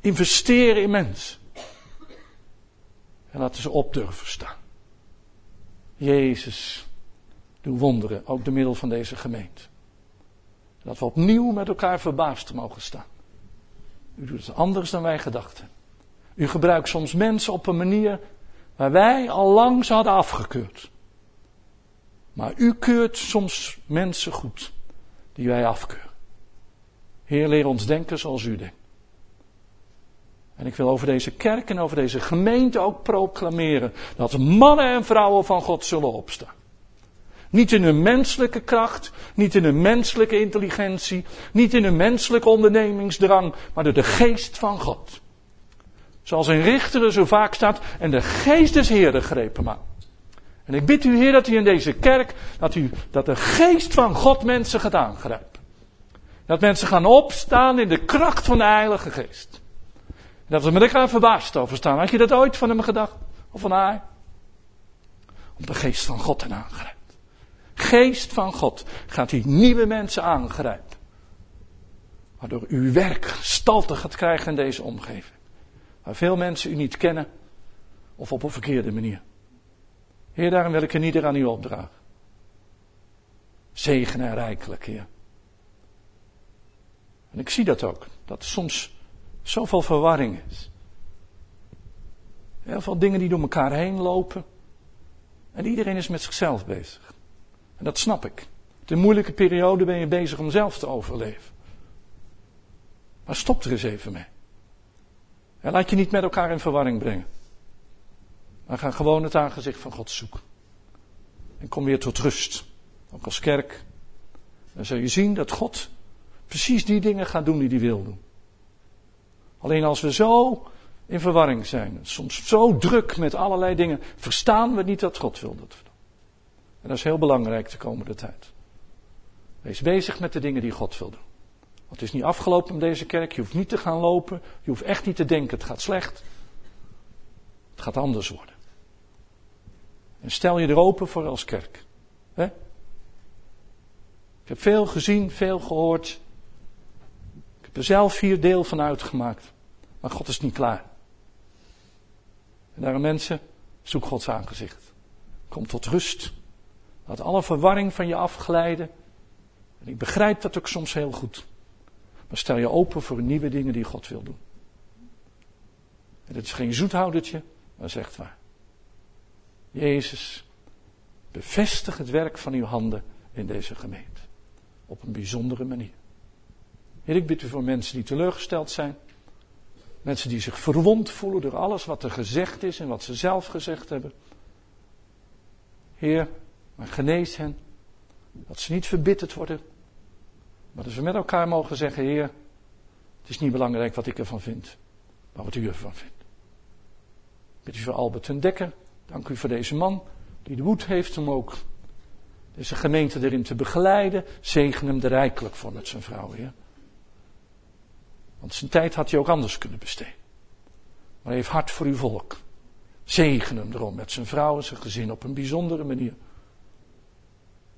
Investeren in mensen. En laten ze op durven staan. Jezus, doe wonderen, ook door middel van deze gemeente. Dat we opnieuw met elkaar verbaasd mogen staan. U doet het anders dan wij gedachten. U gebruikt soms mensen op een manier waar wij al lang ze hadden afgekeurd. Maar u keurt soms mensen goed die wij afkeuren. Heer, leer ons denken zoals u denkt. En ik wil over deze kerk en over deze gemeente ook proclameren dat mannen en vrouwen van God zullen opstaan. Niet in hun menselijke kracht, niet in hun menselijke intelligentie, niet in hun menselijke ondernemingsdrang, maar door de geest van God. Zoals in Richteren zo vaak staat, en de geest des Heeren greep hem aan. En ik bid u, Heer, dat u in deze kerk, dat, u, dat de geest van God mensen gaat aangrijpen. Dat mensen gaan opstaan in de kracht van de Heilige Geest. Dat we met elkaar verbaasd over staan. Had je dat ooit van hem gedacht? Of van haar? Om de geest van God te aangrijpen. Geest van God gaat die nieuwe mensen aangrijpen. Waardoor uw werk gestalte gaat krijgen in deze omgeving. Waar veel mensen u niet kennen of op een verkeerde manier. Heer, daarom wil ik er niet aan u opdragen. Zegen en rijkelijk, Heer. En ik zie dat ook. Dat er soms zoveel verwarring is. Heel veel dingen die door elkaar heen lopen. En iedereen is met zichzelf bezig. Dat snap ik. De moeilijke periode ben je bezig om zelf te overleven. Maar stop er eens even mee. En laat je niet met elkaar in verwarring brengen. Maar ga gewoon het aangezicht van God zoeken. En kom weer tot rust. Ook als kerk. Dan zul je zien dat God precies die dingen gaat doen die hij wil doen. Alleen als we zo in verwarring zijn, soms zo druk met allerlei dingen, verstaan we niet dat God wil dat we doen. En dat is heel belangrijk de komende tijd. Wees bezig met de dingen die God wil doen. Want het is niet afgelopen met deze kerk, je hoeft niet te gaan lopen, je hoeft echt niet te denken het gaat slecht. Het gaat anders worden. En stel je er open voor als kerk. Ik heb veel gezien, veel gehoord. Ik heb er zelf vier deel van uitgemaakt. Maar God is niet klaar. En daarom mensen, zoek Gods aangezicht. Kom tot rust. Laat alle verwarring van je afglijden. En ik begrijp dat ook soms heel goed. Maar stel je open voor nieuwe dingen die God wil doen. En het is geen zoethoudertje, maar echt waar. Jezus, bevestig het werk van uw handen in deze gemeente. Op een bijzondere manier. Heer, ik bid u voor mensen die teleurgesteld zijn. Mensen die zich verwond voelen door alles wat er gezegd is en wat ze zelf gezegd hebben. Heer, maar genees hen. Dat ze niet verbitterd worden. Maar dat we met elkaar mogen zeggen, Heer, het is niet belangrijk wat ik ervan vind, maar wat u ervan vindt. Bid u voor Albert en Dekker. Dank u voor deze man die de moed heeft om ook deze gemeente erin te begeleiden. Zegen hem er rijkelijk voor met zijn vrouw, Heer. Want zijn tijd had hij ook anders kunnen besteden. Maar hij heeft hart voor uw volk. Zegen hem erom met zijn vrouw en zijn gezin op een bijzondere manier.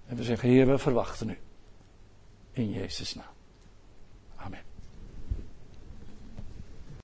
En we zeggen, Heer, we verwachten u. In Jezus' naam.